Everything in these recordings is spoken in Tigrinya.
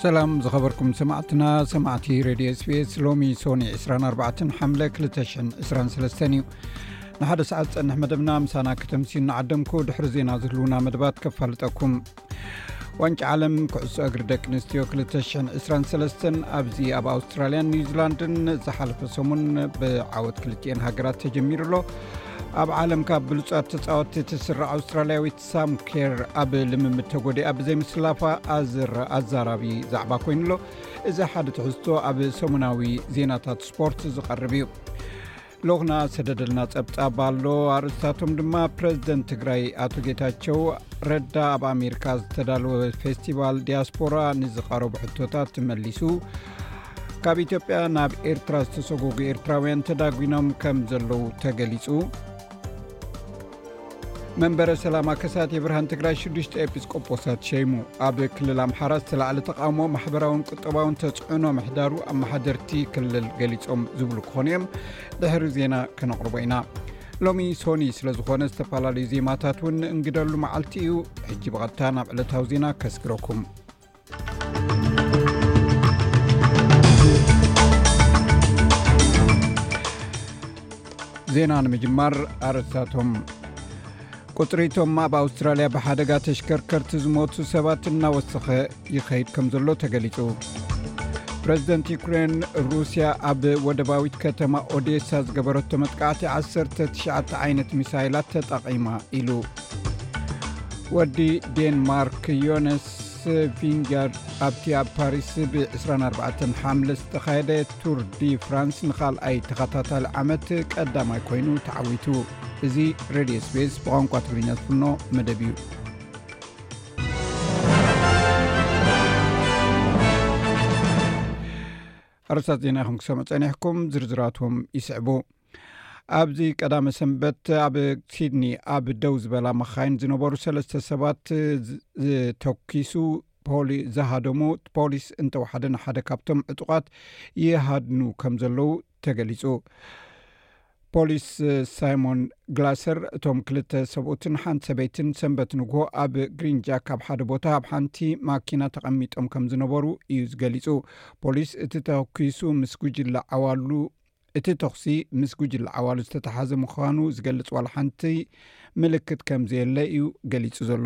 ሰላም ዝኸበርኩም ሰማዕትና ሰማዕቲ ሬድዮ ስፔስ ሎሚ ሶኒ 24 ሓምለ 223 እዩ ንሓደ ሰዓት ዝፀንሕ መደብና ምሳና ከተምሲ ንዓደምኩ ድሕሪ ዜና ዝህልውና መደባት ከፋልጠኩም ዋንጭ ዓለም ክዕሶ እግሪ ደቂ ኣንስትዮ 223 ኣብዚ ኣብ ኣውስትራልያን ኒውዚላንድን ዝሓለፈ ሰሙን ብዓወት ክልትኤን ሃገራት ተጀሚሩ ኣሎ ኣብ ዓለም ካብ ብሉፃት ተፃወቲ ትስራዕ ኣውስትራልያዊት ሳም ኬር ኣብ ልምምድ ተጎዲኣ ብዘይምስላፋ ኣኣዛራቢ ዛዕባ ኮይኑ ኣሎ እዚ ሓደ ትሕዝቶ ኣብ ሰሙናዊ ዜናታት ስፖርት ዝቐርብ እዩ ሎክና ሰደደልና ፀብፃብ ኣሎ ኣርእስታቶም ድማ ፕረዚደንት ትግራይ ኣቶ ጌታቸው ረዳ ኣብ ኣሜሪካ ዝተዳለወ ፌስቲቫል ዲያስፖራ ንዝቀረቡ ሕቶታት ትመሊሱ ካብ ኢትዮጵያ ናብ ኤርትራ ዝተሰጎጉ ኤርትራውያን ተዳጒኖም ከም ዘለዉ ተገሊፁ መንበረ ሰላማ ከሳቴ ብርሃን ትግራይ ሽዱሽተ ኤጲስቆጶሳት ሸይሙ ኣብ ክልል ኣምሓራ ዝተላዕለ ተቃውሞ ማሕበራውን ቁጠባውን ተፅዕኖ ምሕዳሩ ኣመሓደርቲ ክልል ገሊፆም ዝብሉ ክኾኑ እዮም ድሕሪ ዜና ከነቕርቦ ኢና ሎሚ ሶኒ ስለ ዝኾነ ዝተፈላለዩ ዜማታት እውን ንእንግደሉ መዓልቲ እዩ ሕጂ ብቐጥታ ናብ ዕለታዊ ዜና ከስግረኩም ዜና ንምጅማር ኣረስታቶም ቁፅሪ ቶም ኣብ ኣውስትራልያ ብሓደጋ ተሽከርከርቲ ዝሞቱ ሰባት እናወሰኸ ይኸይድ ከም ዘሎ ተገሊፁ ፕረዚደንት ዩክሬን ሩስያ ኣብ ወደባዊት ከተማ ኦዴሳ ዝገበረቶ መጥቃዕቲ 19 ዓይነት ሚሳይላት ተጠቒማ ኢሉ ወዲ ዴንማርክ ዮነስ ስፊንጃር ኣብቲ ኣብ ፓሪስ ብ 24 ሓምለ ዝተኻየደ ቱር ዲ ፍራንስ ንኻልኣይ ተኸታታሊ ዓመት ቀዳማይ ኮይኑ ተዓዊቱ እዚ ሬድዮ ስፔስ ብቋንቋ ትግርኛ ዝፍኖ መደብ እዩ ኣረስታት ዜና ይኹም ክሰምዑ ጸኒሕኩም ዝርዝራትዎም ይስዕቡ ኣብዚ ቀዳመ ሰንበት ኣብ ሲድኒ ኣብ ደው ዝበላ መኻይን ዝነበሩ ሰለስተ ሰባት ዝተኪሱ ዝሃደሙ ፖሊስ እንተወሓደ ንሓደ ካብቶም ዕጡቃት ይሃድኑ ከም ዘለዉ ተገሊፁ ፖሊስ ሳይሞን ግላሰር እቶም ክልተ ሰብኡትን ሓንቲ ሰበይትን ሰንበት ንግሆ ኣብ ግሪንጃ ካብ ሓደ ቦታ ኣብ ሓንቲ ማኪና ተቐሚጦም ከም ዝነበሩ እዩ ዝገሊፁ ፖሊስ እቲ ተኪሱ ምስ ጉጅለ ዓዋሉ እቲ ተኹሲ ምስ ጉጅለ ዓዋሉ ዝተተሓዘ ምዃኑ ዝገልፅ ዋላ ሓንቲ ምልክት ከምዘየለ እዩ ገሊፁ ዘሎ።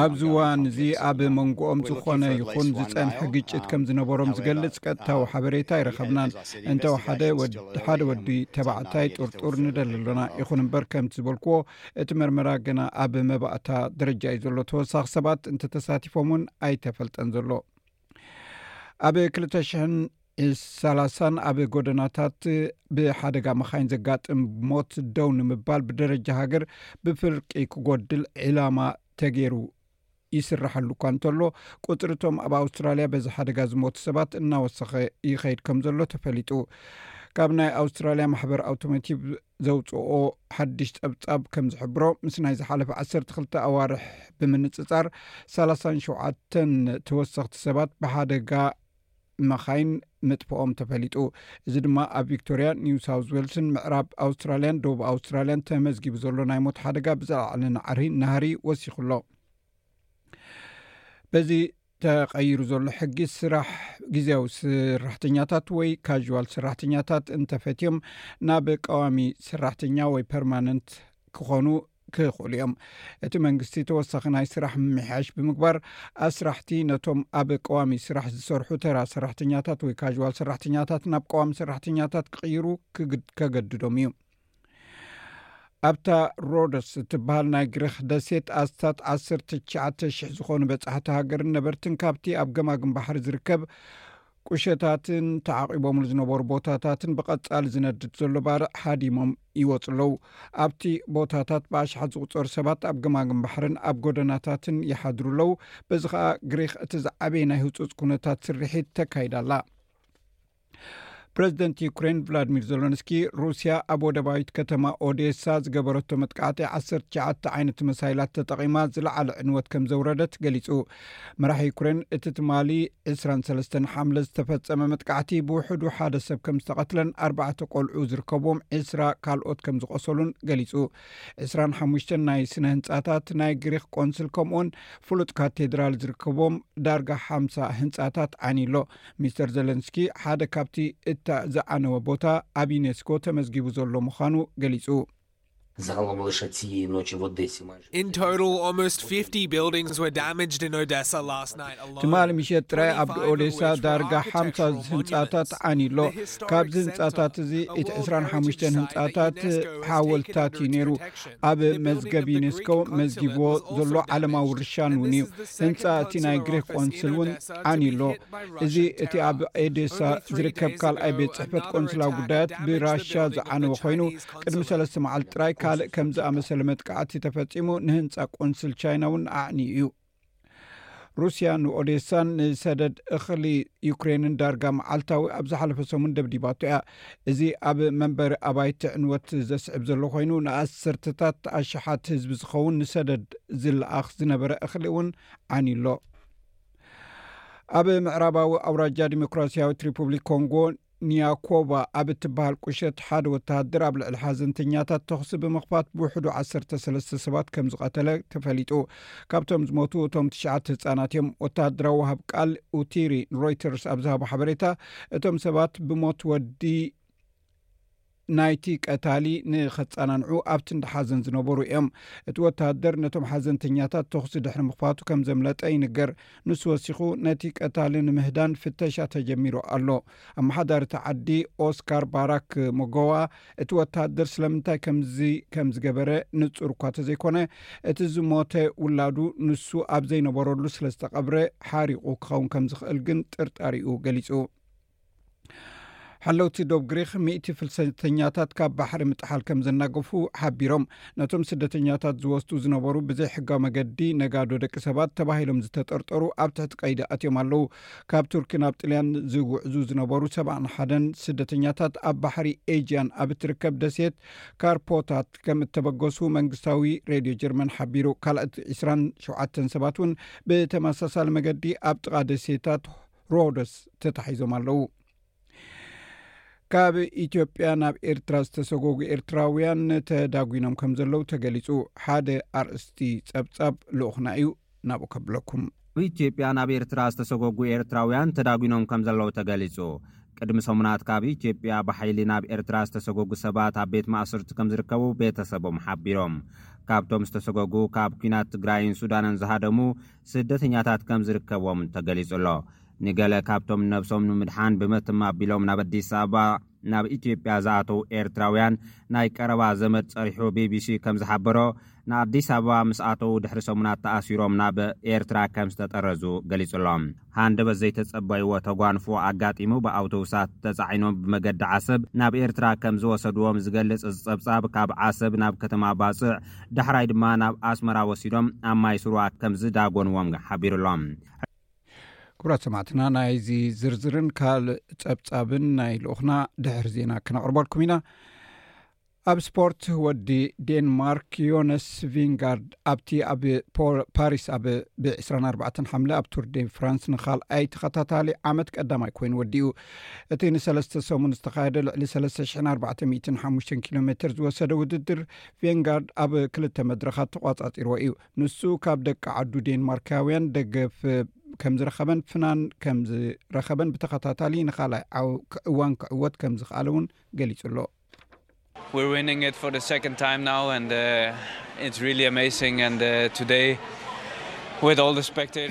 ኣብዚ እዋን እዚ ኣብ መንጎኦም ዝኾነ ይኹን ዝፀንሐ ግጭት ከም ዝነበሮም ዝገልፅ ቀጥታዊ ሓበሬታ ኣይረኸብናን። እንተወሓደ ሓደ ወዲ ተባዕታይ ጥርጡር ንደሊ ኣሎና። ይኹን እምበር ከምቲ ዝበልክዎ እቲ መርመራ ገና ኣብ መባእታ ደረጃ እዩ ዘሎ። ተወሳኺ ሰባት እንተተሳቲፎም እውን ኣይተፈልጠን ዘሎ። ኣብ 203 ኣብ ጎደናታት ብሓደጋ መኻይን ዘጋጥም ሞት ደው ንምባል ብደረጃ ሃገር ብፍርቂ ክጎድል ዒላማ ተገይሩ ይስራሓሉ እኳ እንተሎ ቁፅሪቶም ኣብ ኣውስትራልያ በዚ ሓደጋ ዝሞቱ ሰባት እናወሰኸ ይኸይድ ከም ዘሎ ተፈሊጡ ካብ ናይ ኣውስትራልያ ማሕበር ኣውቶሞቲቭ ዘውጽኦ ሓድሽ ጸብጻብ ከም ዝሕብሮ ምስ ናይ ዝሓለፈ ዓሰርተ ክልተ ኣዋርሕ ብምንጽጻር ሰላሳን ሸውዓተን ተወሰኽቲ ሰባት ብሓደጋ መኻይን ምጥፍኦም ተፈሊጡ እዚ ድማ ኣብ ቪክቶርያ ኒው ሳውት ዌልስን ምዕራብ ኣውስትራልያን ደቡብ ኣውስትራልያን ተመዝጊቡ ዘሎ ናይ ሞት ሓደጋ ብዘለዓለ ናዕሪ ናህሪ ወሲኹ ኣሎ በዚ ተቐይሩ ዘሎ ሕጊ ስራሕ ግዜያዊ ስራሕተኛታት ወይ ካዥዋል ስራሕተኛታት እንተፈትዮም ናብ ቀዋሚ ስራሕተኛ ወይ ፐርማነንት ክኾኑ ክኽእሉ እዮም እቲ መንግስቲ ተወሳኺ ናይ ስራሕ ምምሕያሽ ብምግባር ኣስራሕቲ ነቶም ኣብ ቀዋሚ ስራሕ ዝሰርሑ ተራ ሰራሕተኛታት ወይ ካዥዋል ሰራሕተኛታት ናብ ቀዋሚ ሰራሕተኛታት ክቕይሩ ከገድዶም እዩ ኣብታ ሮደስ እትበሃል ናይ ግሪኽ ደሴት ኣስታት 1ሸ ዝኾኑ በጻሕቲ ሃገርን ነበርትን ካብቲ ኣብ ገማግም ባሕሪ ዝርከብ ቁሸታትን ተዓቂቦምሉ ዝነበሩ ቦታታትን ብቐጻሊ ዝነድድ ዘሎ ባርዕ ሃዲሞም ይወፁ ኣለዉ ኣብቲ ቦታታት ብኣሽሓት ዝቁፀሩ ሰባት ኣብ ገማግም ባሕርን ኣብ ጎደናታትን ይሓድሩ ኣለዉ በዚ ከዓ ግሪኽ እቲ ዝዓበየ ናይ ህፁፅ ኩነታት ስርሒት ተካይዳ ኣላ ፕረዚደንት ዩክሬን ቭላድሚር ዘሎንስኪ ሩስያ ኣብ ወደባዊት ከተማ ኦዴሳ ዝገበረቶ መጥቃዕቲ 19 ዓይነት መሳይላት ተጠቒማ ዝለዓለ ዕንወት ከም ዘውረደት ገሊጹ መራሒ ዩክሬን እቲ ትማሊ 23 ሓምለ ዝተፈጸመ መጥቃዕቲ ብውሕዱ ሓደ ሰብ ከም ዝተቐትለን ኣርባዕተ ቆልዑ ዝርከቦም ዕስራ ካልኦት ከም ዝቆሰሉን ገሊጹ 25 ናይ ስነ ህንፃታት ናይ ግሪክ ቆንስል ከምኡውን ፍሉጥ ካቴድራል ዝርከቦም ዳርጋ ሓምሳ ህንፃታት ዓንዩ ኣሎ ሚስተር ዘለንስኪ ሓደ ካብቲ እታ ዝዓነወ ቦታ ኣብ ዩኔስኮ ተመዝጊቡ ዘሎ ምዃኑ ገሊጹ። ትማሊ ምሸት ጥራይ ኣብ ኦዴሳ ዳርጋ ሓምሳ ህንጻታት ዓንዩ ኣሎ። ካብዚ ህንጻታት እዚ እቲ ዕስራን ሓሙሽተን ህንጻታት ሓወልትታት እዩ ነይሩ። ኣብ መዝገብ ዩኔስኮ መዝጊብዎ ዘሎ ዓለማዊ ውርሻን እውን እዩ ህንፃ እቲ ናይ ግሪክ ቆንስል እውን ዓንዩ ኣሎ እዚ እቲ ኣብ ኤዴሳ ዝርከብ ካልኣይ ቤት ፅሕፈት ቆንስላዊ ጉዳያት ብራሻ ዝዓነወ ኮይኑ ቅድሚ ሰለስተ መዓልቲ ጥራይ ካልእ ከምዝኣመሰለ መጥቃዕቲ ተፈፂሙ ንህንፃ ቆንስል ቻይና እውን ኣዕንዩ እዩ ሩስያ ንኦዴሳን ንሰደድ እኽሊ ዩክሬንን ዳርጋ መዓልታዊ ኣብ ዝሓለፈ ሰሙን ደብዲባቶ እያ እዚ ኣብ መንበሪ ኣባይቲ ዕንወት ዘስዕብ ዘሎ ኮይኑ ንኣሰርተታት ኣሽሓት ህዝቢ ዝኸውን ንሰደድ ዝለኣኽ ዝነበረ እኽሊ እውን ዓንዩ ኣሎ ኣብ ምዕራባዊ ኣውራጃ ዲሞክራሲያዊት ሪፑብሊክ ኮንጎ ንያኮቫ ኣብ እትበሃል ቁሸት ሓደ ወተሃደር ኣብ ልዕሊ ሓዘንተኛታት ተኹሲ ብምኽፋት ብውሕዱ ዓሰርተ ሰለስተ ሰባት ከም ዝቐተለ ተፈሊጡ። ካብቶም ዝሞቱ እቶም ትሽዓተ ህጻናት እዮም። ወተሃደራዊ ወሃብ ቃል ኡቲሪ ንሮይተርስ ኣብ ዝሃቦ ሓበሬታ እቶም ሰባት ብሞት ወዲ ናይቲ ቀታሊ ንኸጸናንዑ ኣብቲ እንዳ ሓዘን ዝነበሩ እዮም። እቲ ወተሃደር ነቶም ሓዘንተኛታት ተኹሲ ድሕሪ ምኽፋቱ ከም ዘምለጠ ይንገር። ንሱ ወሲኹ ነቲ ቀታሊ ንምህዳን ፍተሻ ተጀሚሩ ኣሎ። ኣመሓዳሪ እቲ ዓዲ ኦስካር ባራክ ሞጎዋ እቲ ወተሃደር ስለምንታይ ከምዚ ከም ዝገበረ ንጹር እኳ ተዘይኮነ እቲ ዝሞተ ውላዱ ንሱ ኣብ ዘይነበረሉ ስለ ዝተቐብረ ሓሪቑ ክኸውን ከም ዝኽእል ግን ጥርጣሪኡ ገሊጹ። ሓለውቲ ዶብ ግሪኽ ሚእቲ ፍልሰተኛታት ካብ ባሕሪ ምጥሓል ከም ዘናገፉ ሓቢሮም ነቶም ስደተኛታት ዝወስዱ ዝነበሩ ብዘይ ሕጋዊ መገዲ ነጋዶ ደቂ ሰባት ተባሂሎም ዝተጠርጠሩ ኣብ ትሕቲ ቀይዲ ኣትዮም ኣለው ካብ ቱርኪ ናብ ጥልያን ዝውዕዙ ዝነበሩ ሰብኣን ሓደን ስደተኛታት ኣብ ባሕሪ ኤጅያን ኣብ እትርከብ ደሴት ካርፖታት ከም እተበገሱ መንግስታዊ ሬድዮ ጀርመን ሓቢሩ ካልኦት 2ሸ ሰባት እውን ብተመሳሳሊ መገዲ ኣብ ጥቓ ደሴታት ሮደስ ተታሒዞም ኣለዉ ካብ ኢትዮጵያ ናብ ኤርትራ ዝተሰጎጉ ኤርትራውያን ተዳጒኖም ከም ዘለዉ ተገሊጹ ሓደ ኣርእስቲ ጸብጻብ ልኡክና እዩ ናብኡ ከብለኩም ካብ ኢትዮጵያ ናብ ኤርትራ ዝተሰጎጉ ኤርትራውያን ተዳጒኖም ከም ዘለዉ ተገሊጹ ቅድሚ ሰሙናት ካብ ኢትዮጵያ ብሓይሊ ናብ ኤርትራ ዝተሰጎጉ ሰባት ኣብ ቤት ማእስርቲ ከም ዝርከቡ ቤተሰቦም ሓቢሮም ካብቶም ዝተሰጎጉ ካብ ኩናት ትግራይን ሱዳንን ዝሃደሙ ስደተኛታት ከም ዝርከብዎም ተገሊጹ'ሎ። ንገለ ካብቶም ነብሶም ንምድሓን ብመትማ ኣቢሎም ናብ ኣዲስ ኣበባ ናብ ኢትዮጵያ ዝኣተዉ ኤርትራውያን ናይ ቀረባ ዘመድ ጸሪሑ ቢቢሲ ከም ዝሓበሮ ንኣዲስ ኣበባ ምስ ኣተዉ ድሕሪ ሰሙናት ተኣሲሮም ናብ ኤርትራ ከም ዝተጠረዙ ገሊጹ'ሎ። ሃንደበት ዘይተጸበይዎ ተጓንፎ ኣጋጢሙ ብኣውቶቡሳት ተጻዒኖም ብመገዲ ዓሰብ ናብ ኤርትራ ከም ዝወሰድዎም ዝገልጽ እዚ ጸብጻብ ካብ ዓሰብ ናብ ከተማ ባጽዕ ዳሕራይ ድማ ናብ ኣስመራ ወሲዶም ኣብ ማይ ስሩዋ ከምዝዳጎንዎም ሓቢሩ'ሎ። ክብራት ሰማዕትና ናይዚ ዝርዝርን ካልእ ጸብጻብን ናይ ልኡኽና ድሕሪ ዜና ክነቕርበልኩም ኢና። ኣብ ስፖርት ወዲ ዴንማርክ ዮነስ ቪንጋርድ ኣብቲ ኣብ ፓሪስ ኣብ ብ 24 ሓምለ ኣብ ቱር ዴ ፍራንስ ንካልኣይ ተኸታታሊ ዓመት ቀዳማይ ኮይኑ ወዲኡ እቲ ንሰለስተ ሰሙን ዝተኻየደ ልዕሊ 3405 ኪሎ ሜትር ዝወሰደ ውድድር ቬንጋርድ ኣብ ክልተ መድረኻት ተቋፃፂርዎ እዩ። ንሱ ካብ ደቂ ዓዱ ዴንማርካውያን ደገፍ ከምዝረኸበን ፍናን ከምዝረኸበን ብተኸታታሊ ንካልኣይ እዋን ክዕወት ከምዝኸኣለ እውን ገሊፁ ኣሎ።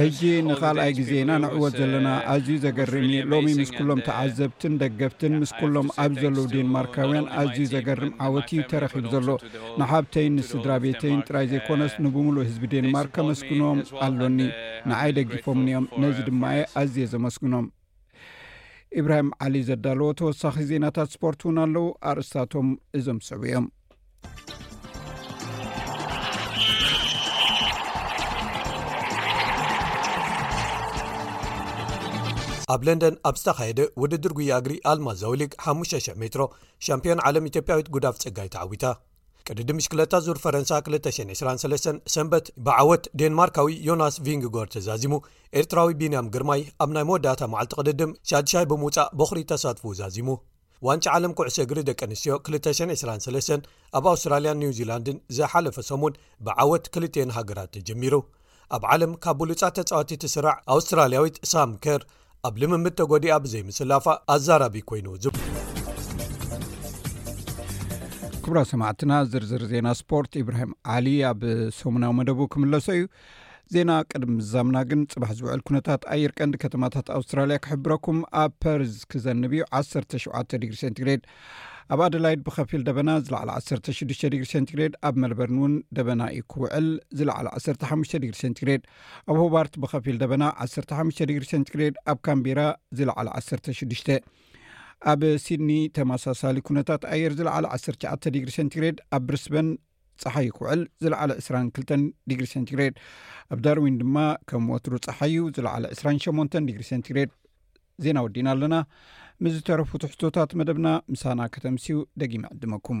ሕጂ ንካልኣይ ግዜ ኢና ንዕወት ዘለና ኣዝዩ ዘገርም እዩ ሎሚ ምስ ኩሎም ተዓዘብትን ደገፍትን ምስ ኩሎም ኣብ ዘለዉ ዴንማርካውያን ኣዝዩ ዘገርም ዓወት እዩ ተረኪቡ ዘሎ ንሓብተይን ንስድራ ቤተይን ጥራይ ዘይኮነስ ንብምሉእ ህዝቢ ዴንማርክ ከመስግኖም ኣሎኒ ንዓይ ደጊፎምኒ እዮም ነዚ ድማ እየ ኣዝየ ዘመስግኖም ኢብራሂም ዓሊ ዘዳለዎ ተወሳኺ ዜናታት ስፖርት እውን ኣለዉ ኣርእስታቶም እዞም ዝስዕቡ እዮም ኣብ ለንደን ኣብ ዝተኻየደ ውድድር ጉያ እግሪ ኣልማዛዊሊግ ሓ00 ሜትሮ ሻምፒዮን ዓለም ኢትዮጵያዊት ጉዳፍ ፀጋይ ተዓዊታ ቅድድም ብሽክለታ ዙር ፈረንሳ 223 ሰንበት ብዓወት ዴንማርካዊ ዮናስ ቪንግጎር ተዛዚሙ ኤርትራዊ ቢንያም ግርማይ ኣብ ናይ መወዳእታ መዓልቲ ቅድድም ሻድሻይ ብምውፃእ ቦኽሪ ተሳትፉ ዛዚሙ ዋንጫ ዓለም ኩዕሶ እግሪ ደቂ ኣንስትዮ 223 ኣብ ኣውስትራልያን ኒውዚላንድን ዝሓለፈ ሰሙን ብዓወት ክልትኤን ሃገራት ተጀሚሩ ኣብ ዓለም ካብ ብሉጻት ተጻወቲቲ ስራዕ ኣውስትራልያዊት ሳም ከር ኣብ ልምምድ ተጎዲኣ ብዘይምስላፋ ኣዛራቢ ኮይኑ ክብራ ሰማዕትና ዝርዝር ዜና ስፖርት ኢብራሂም ዓሊ ኣብ ሰሙናዊ መደቡ ክምለሶ እዩ ዜና ቅድሚ ምዛምና ግን ፅባሕ ዝውዕል ኩነታት ኣየር ቀንዲ ከተማታት ኣውስትራልያ ክሕብረኩም ኣብ ፐርዝ ክዘንብ እዩ 17 ዲግሪ ሴንትግሬድ ኣብ ኣደላይድ ብከፊል ደበና ዝለዕለ 16 ዲግሪ ሴንቲግሬድ ኣብ መልበርን እውን ደበና እዩ ክውዕል ዝለዕለ 15 ዲግሪ ሴንቲግሬድ ኣብ ሆባርት ብከፊል ደበና 15 ዲግሪ ሴንቲግሬድ ኣብ ካምቢራ ዝለዕለ 16 ኣብ ሲድኒ ተመሳሳሊ ኩነታት ኣየር ዝለዕለ 19 ዲግሪ ሴንቲግሬድ ኣብ ብሪስበን ፀሓይ ክውዕል ዝለዓለ ዕስራን ክልተን ዲግሪ ሴንቲግሬድ ኣብ ዳርዊን ድማ ከም ወትሩ ፀሓይ እዩ ዝለዓለ ዕስራን ሸሞንተን ዲግሪ ሴንቲግሬድ ዜና ወዲና ኣለና ምስ ዝተረፉ ትሕቶታት መደብና ምሳና ከተምስዩ ደጊመ ዕድመኩም